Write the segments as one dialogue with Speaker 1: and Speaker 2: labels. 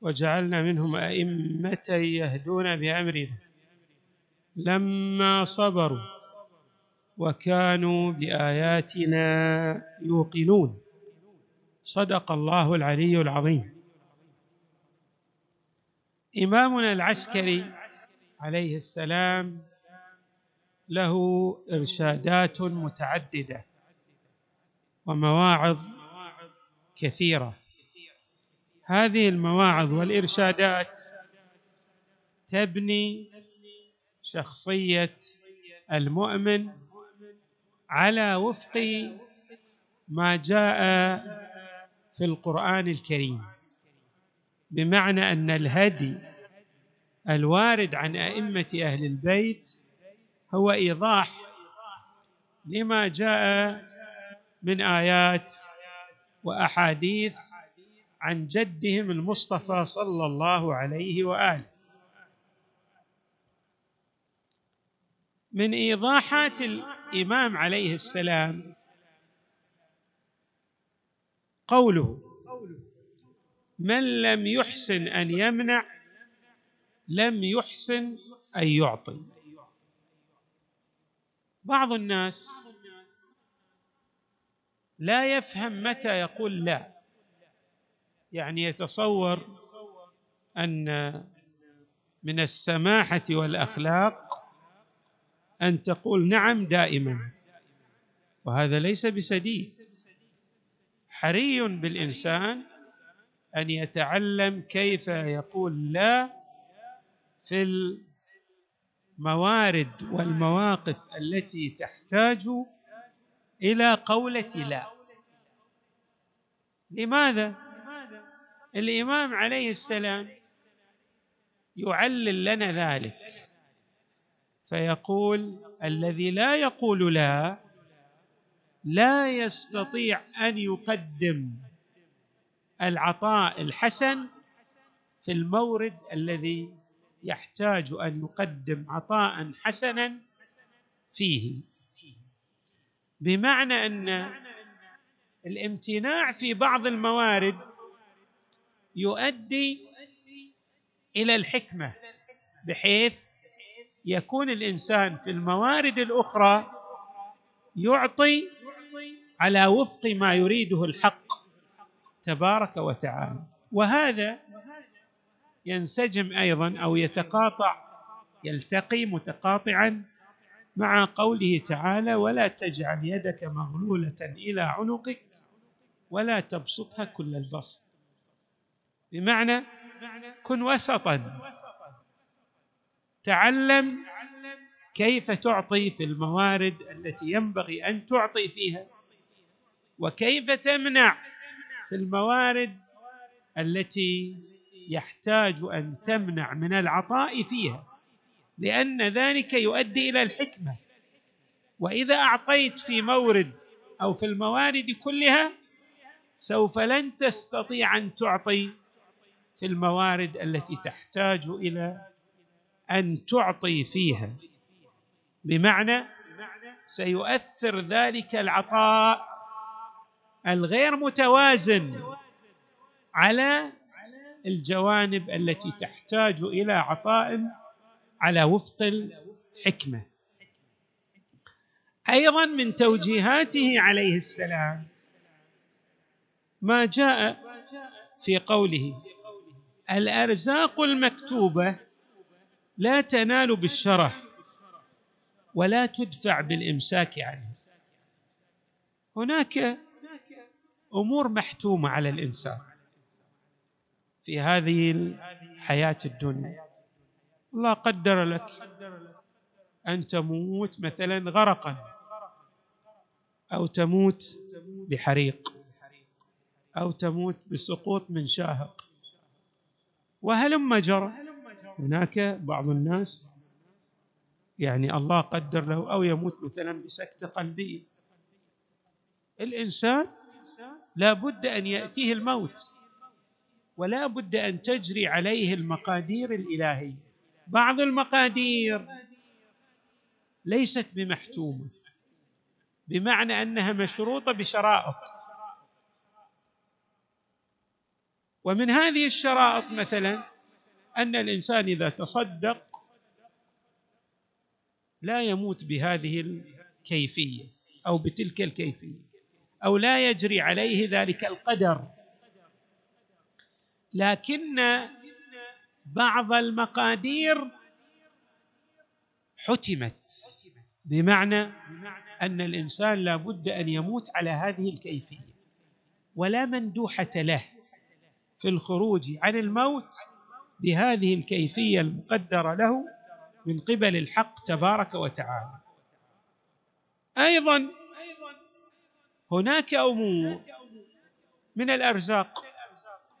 Speaker 1: وجعلنا منهم أئمة يهدون بأمرنا. لما صبروا وكانوا بآياتنا يوقنون. صدق الله العلي العظيم. إمامنا العسكري عليه السلام له إرشادات متعددة ومواعظ كثيرة. هذه المواعظ والإرشادات تبني شخصية المؤمن على وفق ما جاء في القرآن الكريم. بمعنى أن الهدي الوارد عن أئمة أهل البيت هو إيضاح لما جاء من آيات وأحاديث عن جدهم المصطفى صلى الله عليه وآله. من إيضاحات الإمام عليه السلام قوله من لم يحسن أن يمنع لم يحسن أن يعطي. بعض الناس لا يفهم متى يقول لا. يعني يتصور أن من السماحة والأخلاق أن تقول نعم دائما وهذا ليس بسديد. حري بالإنسان أن يتعلم كيف يقول لا في الموارد والمواقف التي تحتاج إلى قولة لا. لماذا؟ الإمام عليه السلام يعلل لنا ذلك فيقول الذي لا يقول لا لا يستطيع أن يقدم العطاء الحسن في المورد الذي يحتاج أن يقدم عطاء حسنا فيه. بمعنى أن الامتناع في بعض الموارد يؤدي إلى الحكمة بحيث يكون الإنسان في الموارد الأخرى يعطي على وفق ما يريده الحق تبارك وتعالى. وهذا ينسجم أيضا أو يتقاطع يلتقي متقاطعا مع قوله تعالى ولا تجعل يدك مغلولة إلى عنقك ولا تبسطها كل البسط. بمعنى كن وسطا. تعلم كيف تعطي في الموارد التي ينبغي أن تعطي فيها وكيف تمنع في الموارد التي يحتاج أن تمنع من العطاء فيها. لأن ذلك يؤدي إلى الحكمة. وإذا أعطيت في مورد أو في الموارد كلها سوف لن تستطيع أن تعطي في الموارد التي تحتاج إلى أن تعطي فيها. بمعنى سيؤثر ذلك العطاء الغير متوازن على الجوانب التي تحتاج إلى عطاء على وفق الحكمة. أيضا من توجيهاته عليه السلام ما جاء في قوله الأرزاق المكتوبة لا تنال بالشرح ولا تدفع بالإمساك عنه هناك أمور محتومة على الإنسان في هذه الحياة الدنيا. الله قدر لك أن تموت مثلا غرقا أو تموت بحريق أو تموت بسقوط من شاهق. وهلم جرى هناك بعض الناس يعني الله قدر له أو يموت مثلا بسكته قلبيه الإنسان لا بد أن يأتيه الموت ولا بد أن تجري عليه المقادير الإلهية. بعض المقادير ليست بمحتومة بمعنى أنها مشروطة بشرائط. ومن هذه الشرائط مثلا أن الإنسان إذا تصدق لا يموت بهذه الكيفية أو بتلك الكيفية أو لا يجري عليه ذلك القدر. لكن بعض المقادير حتمت بمعنى أن الإنسان لا بد أن يموت على هذه الكيفية ولا مندوحة له. في الخروج عن الموت بهذه الكيفية المقدرة له من قبل الحق تبارك وتعالى. أيضا هناك أمور من الأرزاق.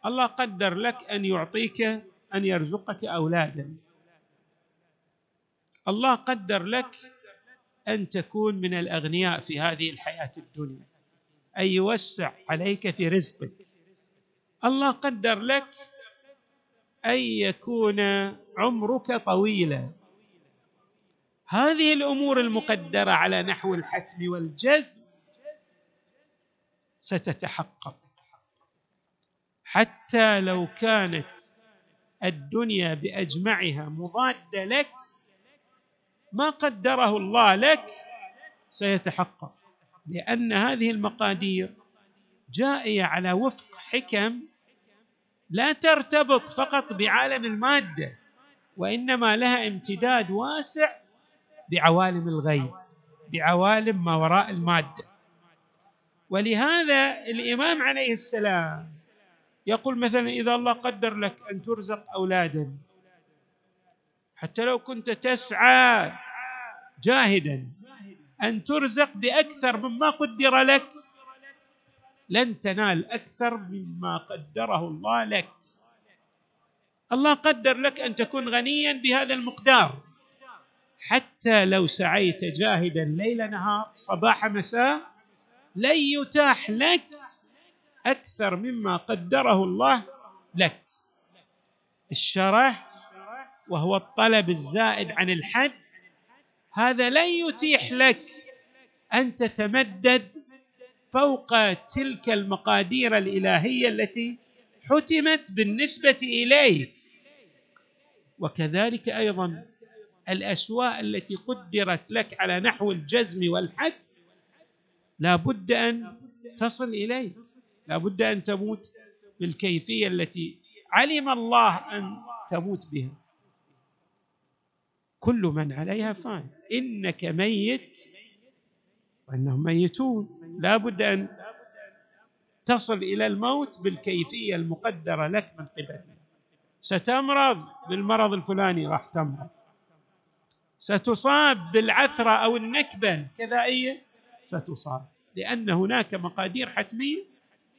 Speaker 1: الله قدر لك أن يعطيك أن يرزقك أولادا. الله قدر لك أن تكون من الأغنياء في هذه الحياة الدنيا أن يوسع عليك في رزقك. الله قدر لك أن يكون عمرك طويلا. هذه الأمور المقدرة على نحو الحتم والجزم ستتحقق. حتى لو كانت الدنيا بأجمعها مضادة لك ما قدره الله لك سيتحقق. لأن هذه المقادير جائية على وفق حكم لا ترتبط فقط بعالم المادة وإنما لها امتداد واسع بعوالم الغيب بعوالم ما وراء المادة. ولهذا الإمام عليه السلام يقول مثلا إذا الله قدر لك أن ترزق اولادا حتى لو كنت تسعى جاهدا أن ترزق بأكثر مما قدر لك لن تنال أكثر مما قدره الله لك. الله قدر لك أن تكون غنيا بهذا المقدار. حتى لو سعيت جاهدا ليل نهار صباح مساء لن يتاح لك أكثر مما قدره الله لك. الشرح وهو الطلب الزائد عن الحد هذا لن يتيح لك أن تتمدد فوق تلك المقادير الإلهية التي حتمت بالنسبة إليك. وكذلك أيضا الاشواء التي قدرت لك على نحو الجزم والحد لا بد أن تصل اليه لا بد أن تموت بالكيفية التي علم الله أن تموت بها. كل من عليها فان إنك ميت وأنهم ميتون. لا بد أن تصل إلى الموت بالكيفية المقدرة لك من قبل. ستمرض بالمرض الفلاني راح تمرض. ستصاب بالعثرة أو النكبة الكذائية ستصاب. لأن هناك مقادير حتمية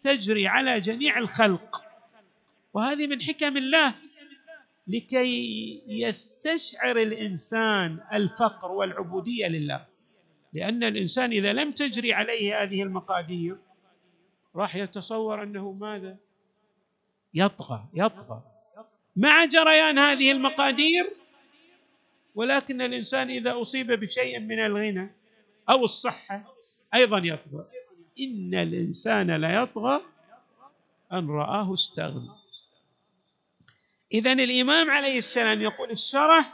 Speaker 1: تجري على جميع الخلق. وهذه من حكم الله. لكي يستشعر الإنسان الفقر والعبودية لله. لأن الإنسان إذا لم تجري عليه هذه المقادير راح يتصور أنه ماذا؟ يطغى يطغى. مع جريان هذه المقادير ولكن الإنسان إذا أصيب بشيء من الغنى أو الصحة أيضا يطغى. إن الإنسان ليطغى أن رآه استغنى. اذا الإمام عليه السلام يقول الشرح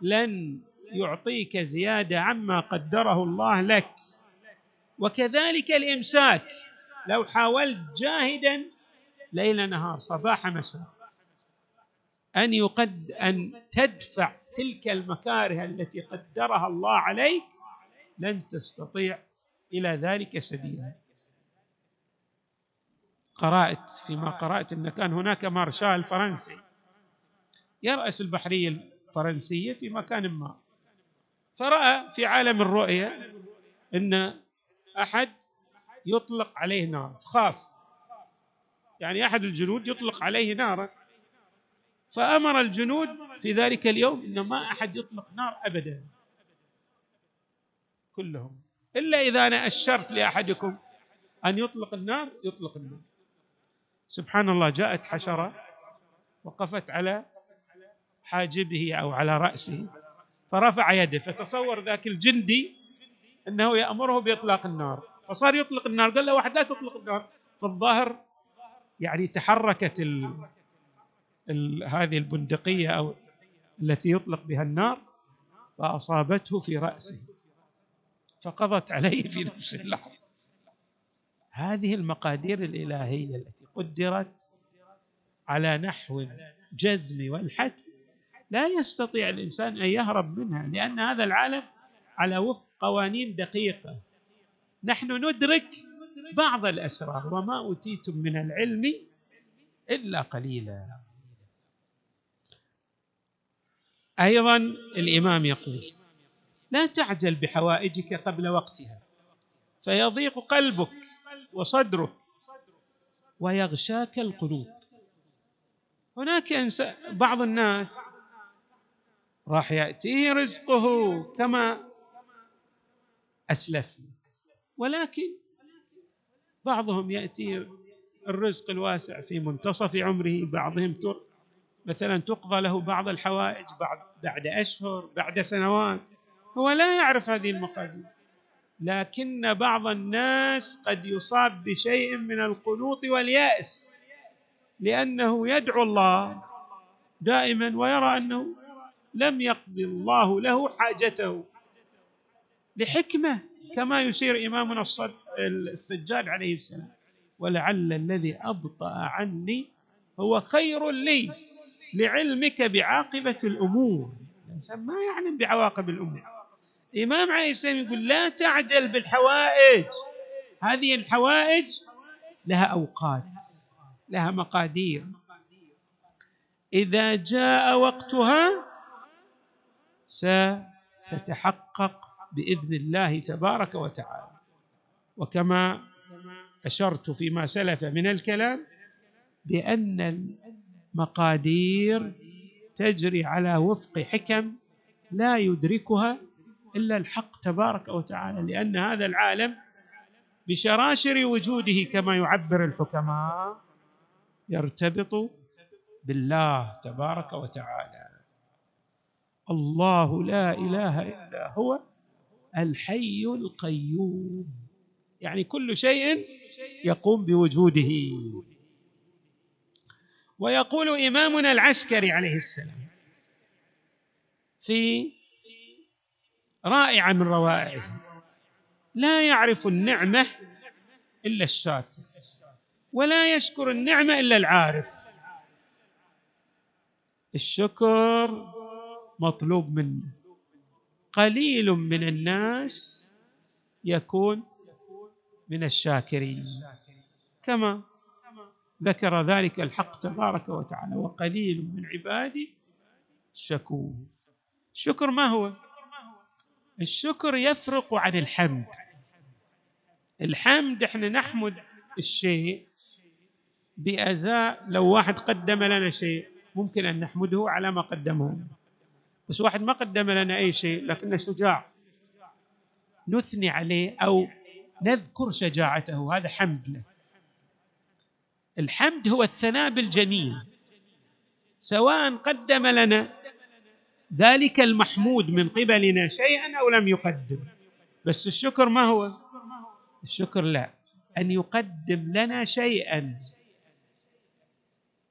Speaker 1: لن يعطيك زيادة عما قدره الله لك. وكذلك الإمساك. لو حاولت جاهدا ليل نهار صباح مساء أن يقد أن تدفع تلك المكاره التي قدرها الله عليك لن تستطيع إلى ذلك سبيلا. قرأت فيما قرأت إن كان هناك مارشال فرنسي. يرأس البحريه الفرنسية في مكان ما. فرأى في عالم الرؤيه إن أحد يطلق عليه نار خاف. يعني أحد الجنود يطلق عليه نارا فأمر الجنود في ذلك اليوم انه ما أحد يطلق نار ابدا. كلهم. إلا إذا أنا أشرت لأحدكم أن يطلق النار يطلق النار. سبحان الله جاءت حشرة وقفت على حاجبه أو على رأسه. فرفع يده فتصور ذاك الجندي إنه يأمره بإطلاق النار. فصار يطلق النار قال له واحد لا تطلق النار. فالظاهر يعني تحركت ال ال هذه البندقية أو التي يطلق بها النار فأصابته في رأسه. فقضت عليه في نفس اللحظة. هذه المقادير الإلهية التي قدرت على نحو الجزم والحتم لا يستطيع الإنسان أن يهرب منها لأن هذا العالم على وفق قوانين دقيقة. نحن ندرك بعض الأسرار وما أوتيتم من العلم إلا قليلا. أيضا الإمام يقول لا تعجل بحوائجك قبل وقتها فيضيق قلبك وصدرك ويغشاك القنوط هناك بعض الناس راح ياتيه رزقه كما اسلفنا ولكن بعضهم يأتي الرزق الواسع في منتصف عمره بعضهم مثلا تقضى له بعض الحوائج بعد بعد أشهر بعد سنوات. هو لا يعرف هذه المقادير. لكن بعض الناس قد يصاب بشيء من القنوط واليأس لأنه يدعو الله دائما ويرى أنه لم يقضي الله له حاجته. لحكمة كما يشير إمامنا السجاد عليه السلام. ولعل الذي أبطأ عني هو خير لي لعلمك بعاقبة الأمور. الإنسان ما يعلم بعواقب الأمور. الامام عليه السلام يقول لا تعجل بالحوائج. هذه الحوائج لها أوقات لها مقادير. إذا جاء وقتها ستتحقق بإذن الله تبارك وتعالى. وكما أشرت فيما سلف من الكلام بأن المقادير تجري على وفق حكم لا يدركها إلا الحق تبارك وتعالى لأن هذا العالم بشراشر وجوده كما يعبر الحكماء يرتبط بالله تبارك وتعالى. الله لا إله إلا هو الحي القيوم. يعني كل شيء يقوم بوجوده. ويقول إمامنا العسكري عليه السلام في رائعة من روائعه لا يعرف النعمة إلا الشاكر ولا يشكر النعمة إلا العارف. الشكر مطلوب منه. قليل من الناس يكون من الشاكرين. كما ذكر ذلك الحق تبارك وتعالى وقليل من عبادي الشكور الشكر ما هو؟ الشكر يفرق عن الحمد. الحمد إحنا نحمد الشيء بأزاء لو واحد قدم لنا شيء ممكن أن نحمده على ما قدمه. بس واحد ما قدم لنا أي شيء لكنه شجاع. نثني عليه أو نذكر شجاعته هذا حمد له. الحمد هو الثناء بالجميل سواء قدم لنا ذلك المحمود من قبلنا شيئا أو لم يقدم. بس الشكر ما هو؟ الشكر لا أن يقدم لنا شيئا.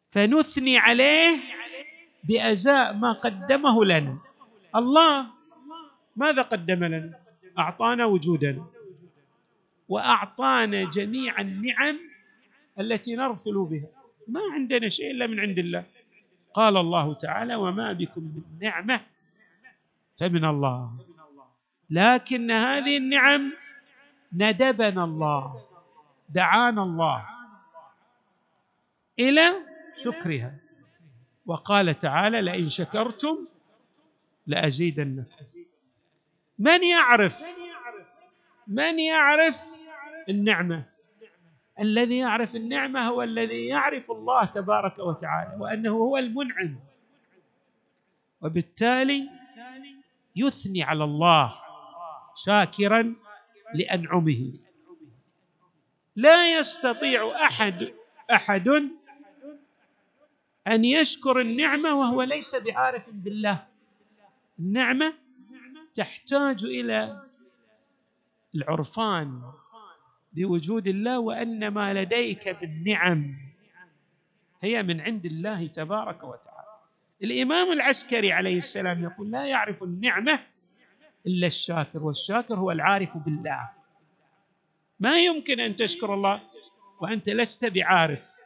Speaker 1: فنثني عليه بأزاء ما قدمه لنا. الله ماذا قدم لنا؟ أعطانا وجودنا وأعطانا جميع النعم التي نرسل بها. ما عندنا شيء إلا من عند الله. قال الله تعالى وما بكم من نعمة فمن الله. لكن هذه النعم ندبنا الله دعانا الله إلى شكرها. وقال تعالى لئن شكرتم لازيدنكم من يعرف؟ من يعرف النعمة؟ الذي يعرف النعمة هو الذي يعرف الله تبارك وتعالى وأنه هو المنعم. وبالتالي يثني على الله شاكرا لأنعمه. لا يستطيع أحد أحد أن يشكر النعمة وهو ليس بعارف بالله. النعمة تحتاج إلى العرفان بوجود الله وأن ما لديك بالنعم هي من عند الله تبارك وتعالى. الإمام العسكري عليه السلام يقول لا يعرف النعمة إلا الشاكر والشاكر هو العارف بالله. ما يمكن أن تشكر الله وأنت لست بعارف.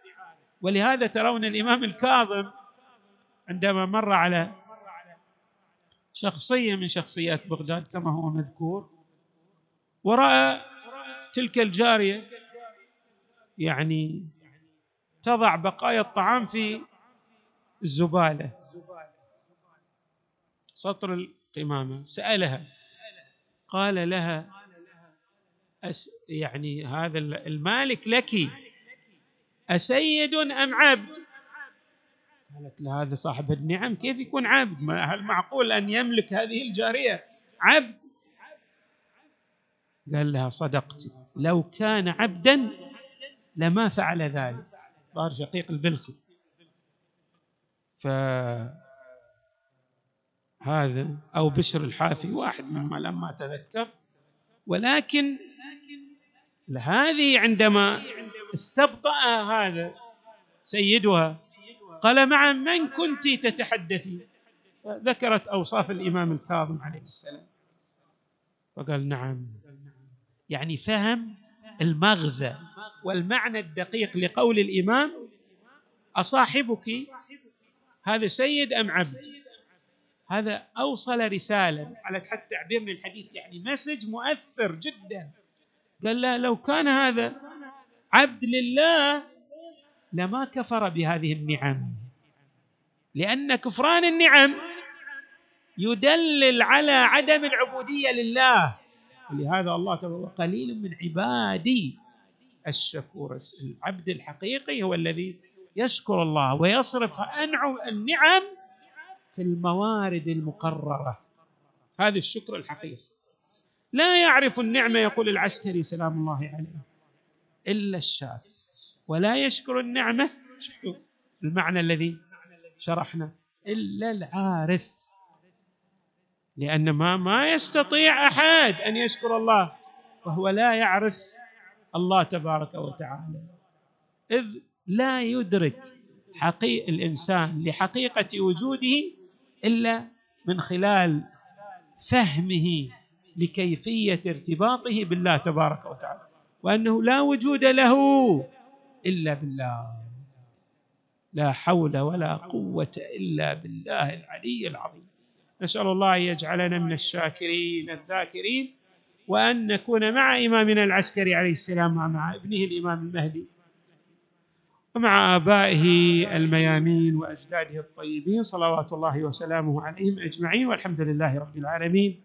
Speaker 1: ولهذا ترون الإمام الكاظم عندما مر على شخصية من شخصيات بغداد كما هو مذكور ورأى تلك الجارية يعني تضع بقايا الطعام في الزبالة. سطر القمامة. سألها. قال لها أس يعني هذا المالك لك. أسيد أم عبد؟ قالت له هذا صاحب النعم كيف يكون عبد؟ هل معقول أن يملك هذه الجارية؟ عبد؟ قال لها صدقت. لو كان عبدا لما فعل ذلك. ظهر شقيق البلخي. فهذا أو بشر الحافي واحد مما لما تذكر ولكن هذه عندما استبطأ هذا سيدها قال مع من كنت تتحدثين ذكرت أوصاف الإمام الكاظم عليه السلام. فقال نعم. يعني فهم المغزى والمعنى الدقيق لقول الإمام أصاحبك هذا سيد أم عبد؟ هذا أوصل رساله على حد تعبير من الحديث يعني مسج مؤثر جدا. قال لا لو كان هذا عبد لله لما كفر بهذه النعم. لأن كفران النعم يدلل على عدم العبودية لله. ولهذا الله تعالى قليل من عبادي الشكور. العبد الحقيقي هو الذي يشكر الله ويصرف أنعم النعم في الموارد المقررة. هذا الشكر الحقيقي. لا يعرف النعمة يقول العسكري سلام الله عليه. إلا الشاكر ولا يشكر النعمة. شفتوا؟ المعنى الذي شرحنا. إلا العارف. لأن ما ما يستطيع أحد أن يشكر الله. وهو لا يعرف الله تبارك وتعالى. إذ لا يدرك حقيقة الإنسان لحقيقة وجوده إلا من خلال فهمه. لكيفية ارتباطه بالله تبارك وتعالى وأنه لا وجود له إلا بالله. لا حول ولا قوة إلا بالله العلي العظيم. نسأل الله أن يجعلنا من الشاكرين الذاكرين وأن نكون مع إمامنا العسكري عليه السلام ومع ابنه الإمام المهدي ومع آبائه الميامين وأجداده الطيبين صلوات الله وسلامه عليهم أجمعين والحمد لله رب العالمين.